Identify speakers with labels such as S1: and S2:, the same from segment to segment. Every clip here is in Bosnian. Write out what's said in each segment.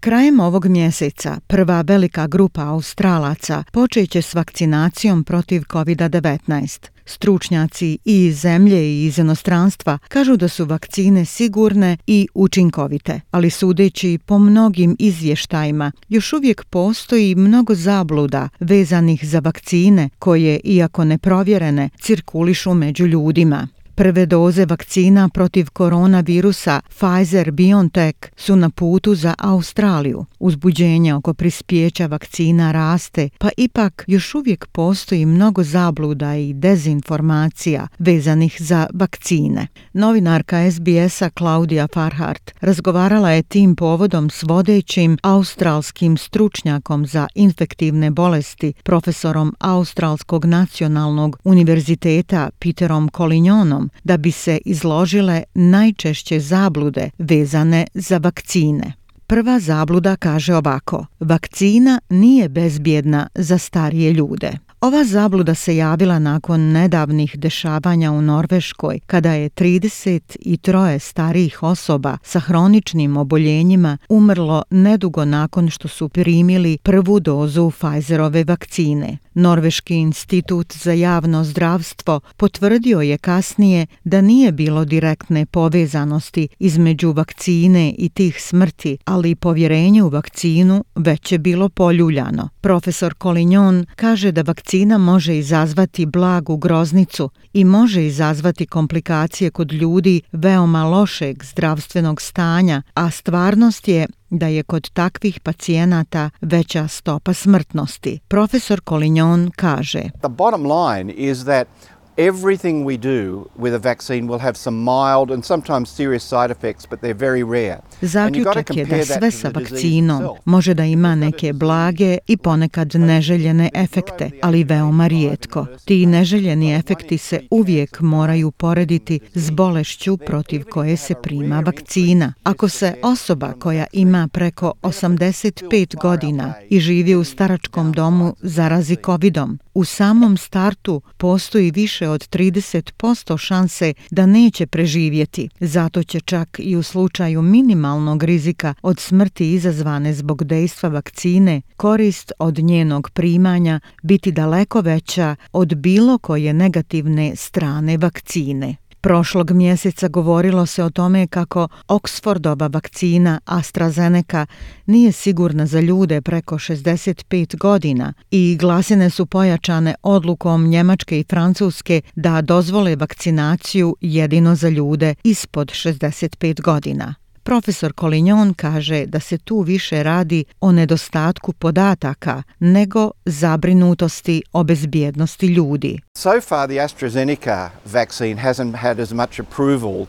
S1: Krajem ovog mjeseca prva velika grupa Australaca počeće s vakcinacijom protiv COVID-19. Stručnjaci i iz zemlje i iz inostranstva kažu da su vakcine sigurne i učinkovite, ali sudeći po mnogim izvještajima, još uvijek postoji mnogo zabluda vezanih za vakcine koje, iako neprovjerene, cirkulišu među ljudima. Prve doze vakcina protiv koronavirusa Pfizer-BioNTech su na putu za Australiju. Uzbuđenje oko prispjeća vakcina raste, pa ipak još uvijek postoji mnogo zabluda i dezinformacija vezanih za vakcine. Novinarka SBS-a Claudia Farhart razgovarala je tim povodom s vodećim australskim stručnjakom za infektivne bolesti, profesorom Australskog nacionalnog univerziteta Peterom Colignonom, da bi se izložile najčešće zablude vezane za vakcine. Prva zabluda kaže ovako: Vakcina nije bezbjedna za starije ljude. Ova zabluda se javila nakon nedavnih dešavanja u Norveškoj, kada je 33 starijih osoba sa hroničnim oboljenjima umrlo nedugo nakon što su primili prvu dozu Pfizerove vakcine. Norveški institut za javno zdravstvo potvrdio je kasnije da nije bilo direktne povezanosti između vakcine i tih smrti, ali povjerenje u vakcinu već je bilo poljuljano. Profesor Kolinjon kaže da vakcina može izazvati blagu groznicu i može izazvati komplikacije kod ljudi veoma lošeg zdravstvenog stanja, a stvarnost je da je kod takvih pacijenata veća stopa smrtnosti. Profesor Kolinjon kaže:
S2: The bottom line is that everything we do with a vaccine will have some mild and sometimes serious side effects, but they're very rare.
S1: Zaključak je da sve sa vakcinom može da ima neke blage i ponekad neželjene efekte, ali veoma rijetko. Ti neželjeni efekti se uvijek moraju porediti s bolešću protiv koje se prima vakcina. Ako se osoba koja ima preko 85 godina i živi u staračkom domu zarazi covidom, u samom startu postoji više od 30% šanse da neće preživjeti. Zato će čak i u slučaju minimalnog rizika od smrti izazvane zbog dejstva vakcine, korist od njenog primanja biti daleko veća od bilo koje negativne strane vakcine. Prošlog mjeseca govorilo se o tome kako Oxfordova vakcina AstraZeneca nije sigurna za ljude preko 65 godina i glasine su pojačane odlukom Njemačke i Francuske da dozvole vakcinaciju jedino za ljude ispod 65 godina. Profesor Kolinjon kaže da se tu više radi o nedostatku podataka nego zabrinutosti o bezbjednosti ljudi.
S2: So far the AstraZeneca vaccine hasn't had as much approval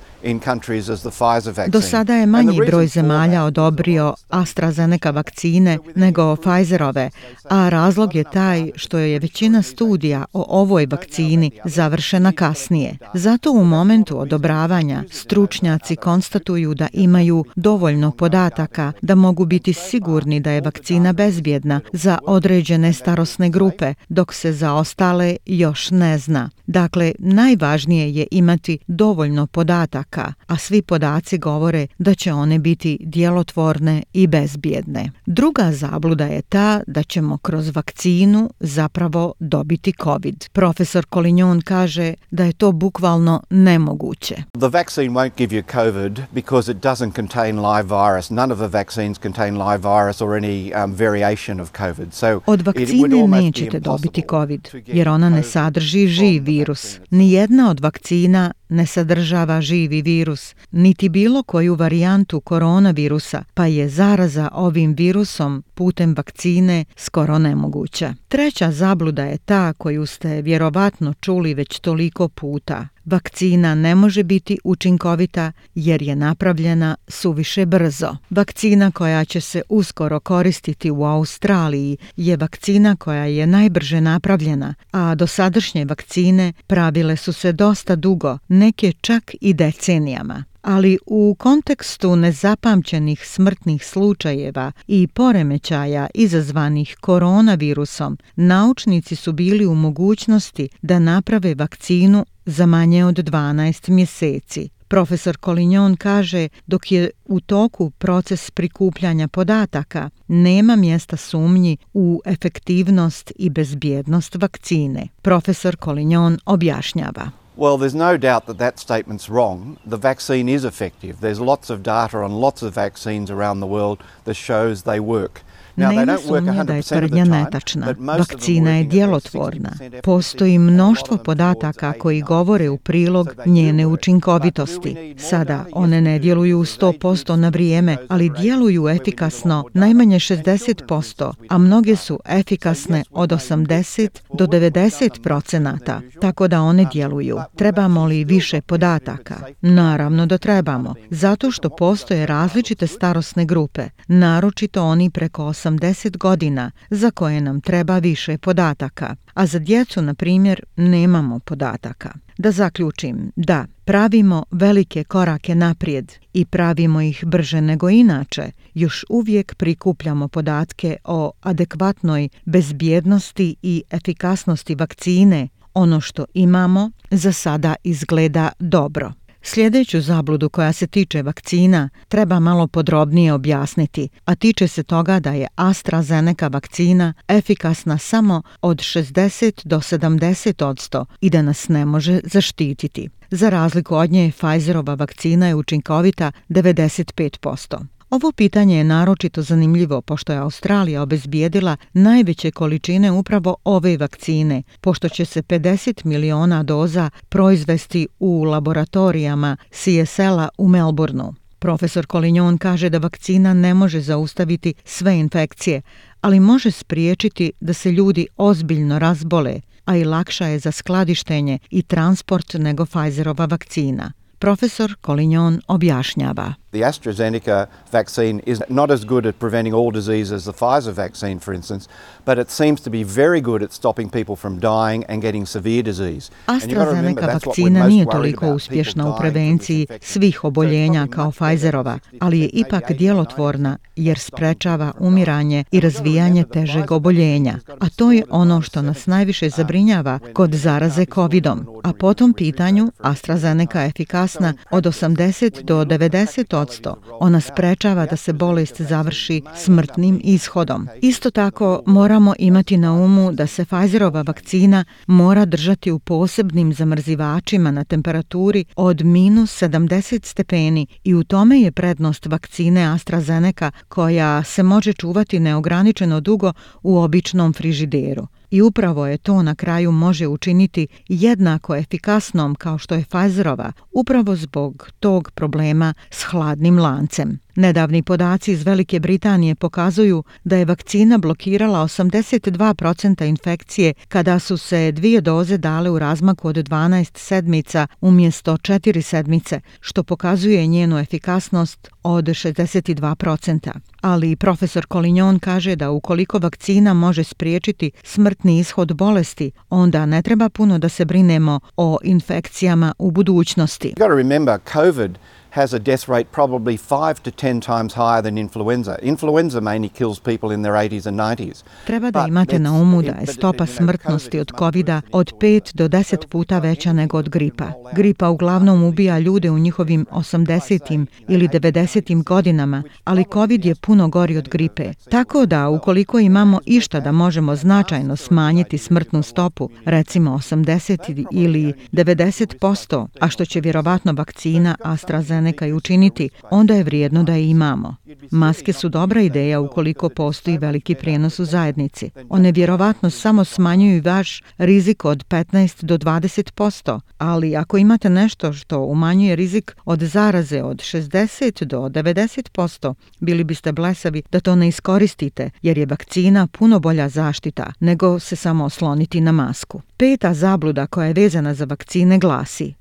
S1: Do sada je manji broj zemalja odobrio AstraZeneca vakcine nego Pfizerove, a razlog je taj što je većina studija o ovoj vakcini završena kasnije. Zato u momentu odobravanja stručnjaci konstatuju da imaju dovoljno podataka da mogu biti sigurni da je vakcina bezbjedna za određene starosne grupe, dok se za ostale još ne zna. Dakle, najvažnije je imati dovoljno podataka podataka, a svi podaci govore da će one biti djelotvorne i bezbjedne. Druga zabluda je ta da ćemo kroz vakcinu zapravo dobiti COVID. Profesor Kolinjon kaže da je to bukvalno nemoguće.
S2: The vaccine won't give you COVID because it doesn't contain live virus. None of the vaccines contain live virus or any um, variation of COVID. So
S1: Od vakcine nećete dobiti COVID jer ona ne sadrži živ virus. Nijedna od vakcina ne sadržava živi virus, niti bilo koju varijantu koronavirusa, pa je zaraza ovim virusom putem vakcine skoro nemoguća. Treća zabluda je ta koju ste vjerovatno čuli već toliko puta. Vakcina ne može biti učinkovita jer je napravljena suviše brzo. Vakcina koja će se uskoro koristiti u Australiji je vakcina koja je najbrže napravljena, a dosadašnje vakcine pravile su se dosta dugo, neke čak i decenijama. ali u kontekstu nezapamćenih smrtnih slučajeva i poremećaja izazvanih koronavirusom, naučnici su bili u mogućnosti da naprave vakcinu za manje od 12 mjeseci. Profesor Kolinjon kaže dok je u toku proces prikupljanja podataka, nema mjesta sumnji u efektivnost i bezbjednost vakcine. Profesor Kolinjon objašnjava.
S2: Well, there's no doubt that that statement's wrong. The vaccine is effective. There's lots of data on lots of vaccines around the world that shows they work.
S1: Nema sumnje da je tvrdnja netačna. Vakcina je djelotvorna. Postoji mnoštvo podataka koji govore u prilog njene učinkovitosti. Sada one ne djeluju 100% na vrijeme, ali djeluju efikasno najmanje 60%, a mnoge su efikasne od 80 do 90 procenata, tako da one djeluju. Trebamo li više podataka? Naravno da trebamo, zato što postoje različite starosne grupe, naročito oni preko 80 80 godina za koje nam treba više podataka, a za djecu, na primjer, nemamo podataka. Da zaključim, da, pravimo velike korake naprijed i pravimo ih brže nego inače, još uvijek prikupljamo podatke o adekvatnoj bezbjednosti i efikasnosti vakcine. Ono što imamo za sada izgleda dobro. Sljedeću zabludu koja se tiče vakcina treba malo podrobnije objasniti, a tiče se toga da je AstraZeneca vakcina efikasna samo od 60 do 70 odsto i da nas ne može zaštititi. Za razliku od nje, Pfizerova vakcina je učinkovita 95%. Ovo pitanje je naročito zanimljivo pošto je Australija obezbijedila najveće količine upravo ove vakcine, pošto će se 50 miliona doza proizvesti u laboratorijama CSL-a u Melbourneu. Profesor Kolinjon kaže da vakcina ne može zaustaviti sve infekcije, ali može spriječiti da se ljudi ozbiljno razbole, a i lakša je za skladištenje i transport nego Pfizerova vakcina. Profesor Kolinjon objašnjava.
S2: The AstraZeneca vaccine is not as good at preventing all disease as the Pfizer vaccine, for instance, but it seems to be very good at stopping people from dying and getting severe disease.
S1: AstraZeneca vakcina nije toliko uspješna u prevenciji svih oboljenja kao Pfizerova, ali je ipak djelotvorna jer sprečava umiranje i razvijanje težeg oboljenja. A to je ono što nas najviše zabrinjava kod zaraze COVID-om. A po tom pitanju AstraZeneca je efikasna od 80 do 90 100%. Ona sprečava da se bolest završi smrtnim ishodom. Isto tako moramo imati na umu da se Pfizerova vakcina mora držati u posebnim zamrzivačima na temperaturi od minus 70 stepeni i u tome je prednost vakcine AstraZeneca koja se može čuvati neograničeno dugo u običnom frižideru. I upravo je to na kraju može učiniti jednako efikasnom kao što je Pfizerova, upravo zbog tog problema s hladnim lancem. Nedavni podaci iz Velike Britanije pokazuju da je vakcina blokirala 82% infekcije kada su se dvije doze dale u razmaku od 12 sedmica umjesto 4 sedmice, što pokazuje njenu efikasnost od 62%. Ali profesor Kolinjon kaže da ukoliko vakcina može spriječiti smrtni ishod bolesti, onda ne treba puno da se brinemo o infekcijama u budućnosti.
S2: You remember COVID has a death rate probably 5 to 10 times higher than influenza. Influenza mainly kills people in their 80s and 90s.
S1: Treba da imate na umu da je stopa smrtnosti od covid od 5 do 10 puta veća nego od gripa. Gripa uglavnom ubija ljude u njihovim 80. ili 90. godinama, ali COVID je puno gori od gripe. Tako da, ukoliko imamo išta da možemo značajno smanjiti smrtnu stopu, recimo 80 ili 90%, a što će vjerovatno vakcina AstraZeneca AstraZeneca i učiniti, onda je vrijedno da je imamo. Maske su dobra ideja ukoliko postoji veliki prijenos u zajednici. One vjerovatno samo smanjuju vaš rizik od 15 do 20%, ali ako imate nešto što umanjuje rizik od zaraze od 60 do 90%, bili biste blesavi da to ne iskoristite, jer je vakcina puno bolja zaštita nego se samo osloniti na masku. Peta zabluda koja je vezana za vakcine glasi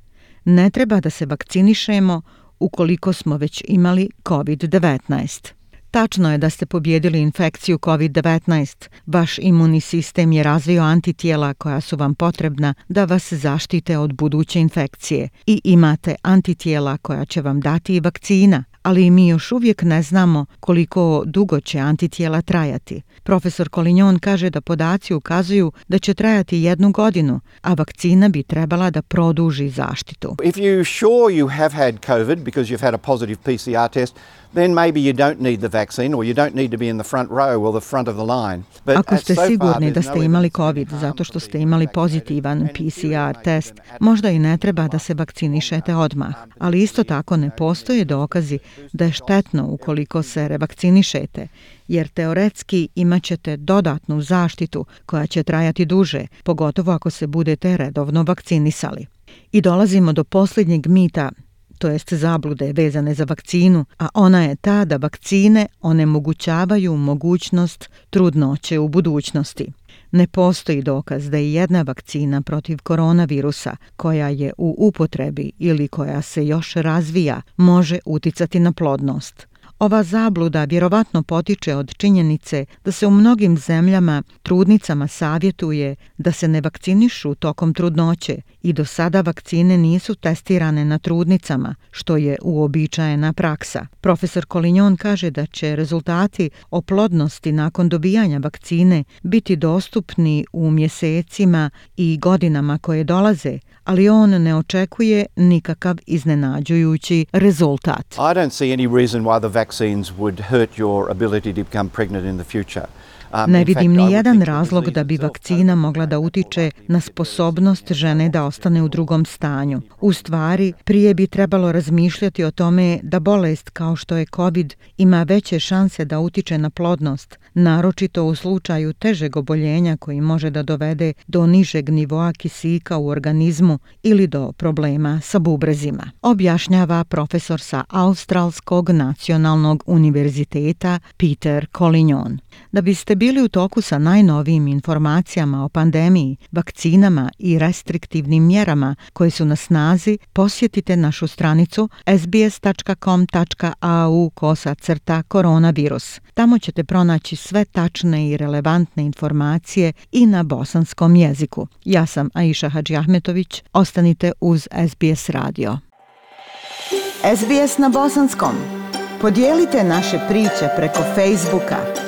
S1: ne treba da se vakcinišemo ukoliko smo već imali COVID-19. Tačno je da ste pobjedili infekciju COVID-19. Vaš imunni sistem je razvio antitijela koja su vam potrebna da vas zaštite od buduće infekcije i imate antitijela koja će vam dati i vakcina, ali mi još uvijek ne znamo koliko dugo će antitijela trajati. Profesor Kolinjon kaže da podaci ukazuju da će trajati jednu godinu, a vakcina bi trebala da produži zaštitu.
S2: If you sure you have had COVID because you've had a positive PCR test, then maybe you don't need the vaccine or you don't need to be in the front row or the front of the line.
S1: But Ako ste sigurni da ste imali COVID zato što ste imali pozitivan PCR test, možda i ne treba da se vakcinišete odmah. Ali isto tako ne postoje dokazi da je štetno ukoliko se revakcinišete, jer teoretski imaćete dodatnu zaštitu koja će trajati duže, pogotovo ako se budete redovno vakcinisali. I dolazimo do posljednjeg mita to jest zablude vezane za vakcinu, a ona je ta da vakcine onemogućavaju mogućnost trudnoće u budućnosti. Ne postoji dokaz da je jedna vakcina protiv koronavirusa koja je u upotrebi ili koja se još razvija može uticati na plodnost. Ova zabluda vjerovatno potiče od činjenice da se u mnogim zemljama trudnicama savjetuje da se ne vakcinišu tokom trudnoće i do sada vakcine nisu testirane na trudnicama, što je uobičajena praksa. Profesor Kolinjon kaže da će rezultati o plodnosti nakon dobijanja vakcine biti dostupni u mjesecima i godinama koje dolaze, ali on ne očekuje nikakav iznenađujući rezultat.
S2: I don't see any reason why the vaccines would hurt your ability to become pregnant in the future.
S1: Ne vidim ni jedan razlog da bi vakcina mogla da utiče na sposobnost žene da ostane u drugom stanju. U stvari, prije bi trebalo razmišljati o tome da bolest kao što je COVID ima veće šanse da utiče na plodnost, naročito u slučaju težeg oboljenja koji može da dovede do nižeg nivoa kisika u organizmu ili do problema sa bubrezima. Objašnjava profesor sa Australskog nacionalnog univerziteta Peter Collignon. Da biste bili u toku sa najnovijim informacijama o pandemiji, vakcinama i restriktivnim mjerama koje su na snazi, posjetite našu stranicu sbs.com.au kosa crta koronavirus. Tamo ćete pronaći sve tačne i relevantne informacije i na bosanskom jeziku. Ja sam Aisha Hadži Ahmetović. Ostanite uz SBS radio. SBS na bosanskom. Podijelite naše priče preko Facebooka.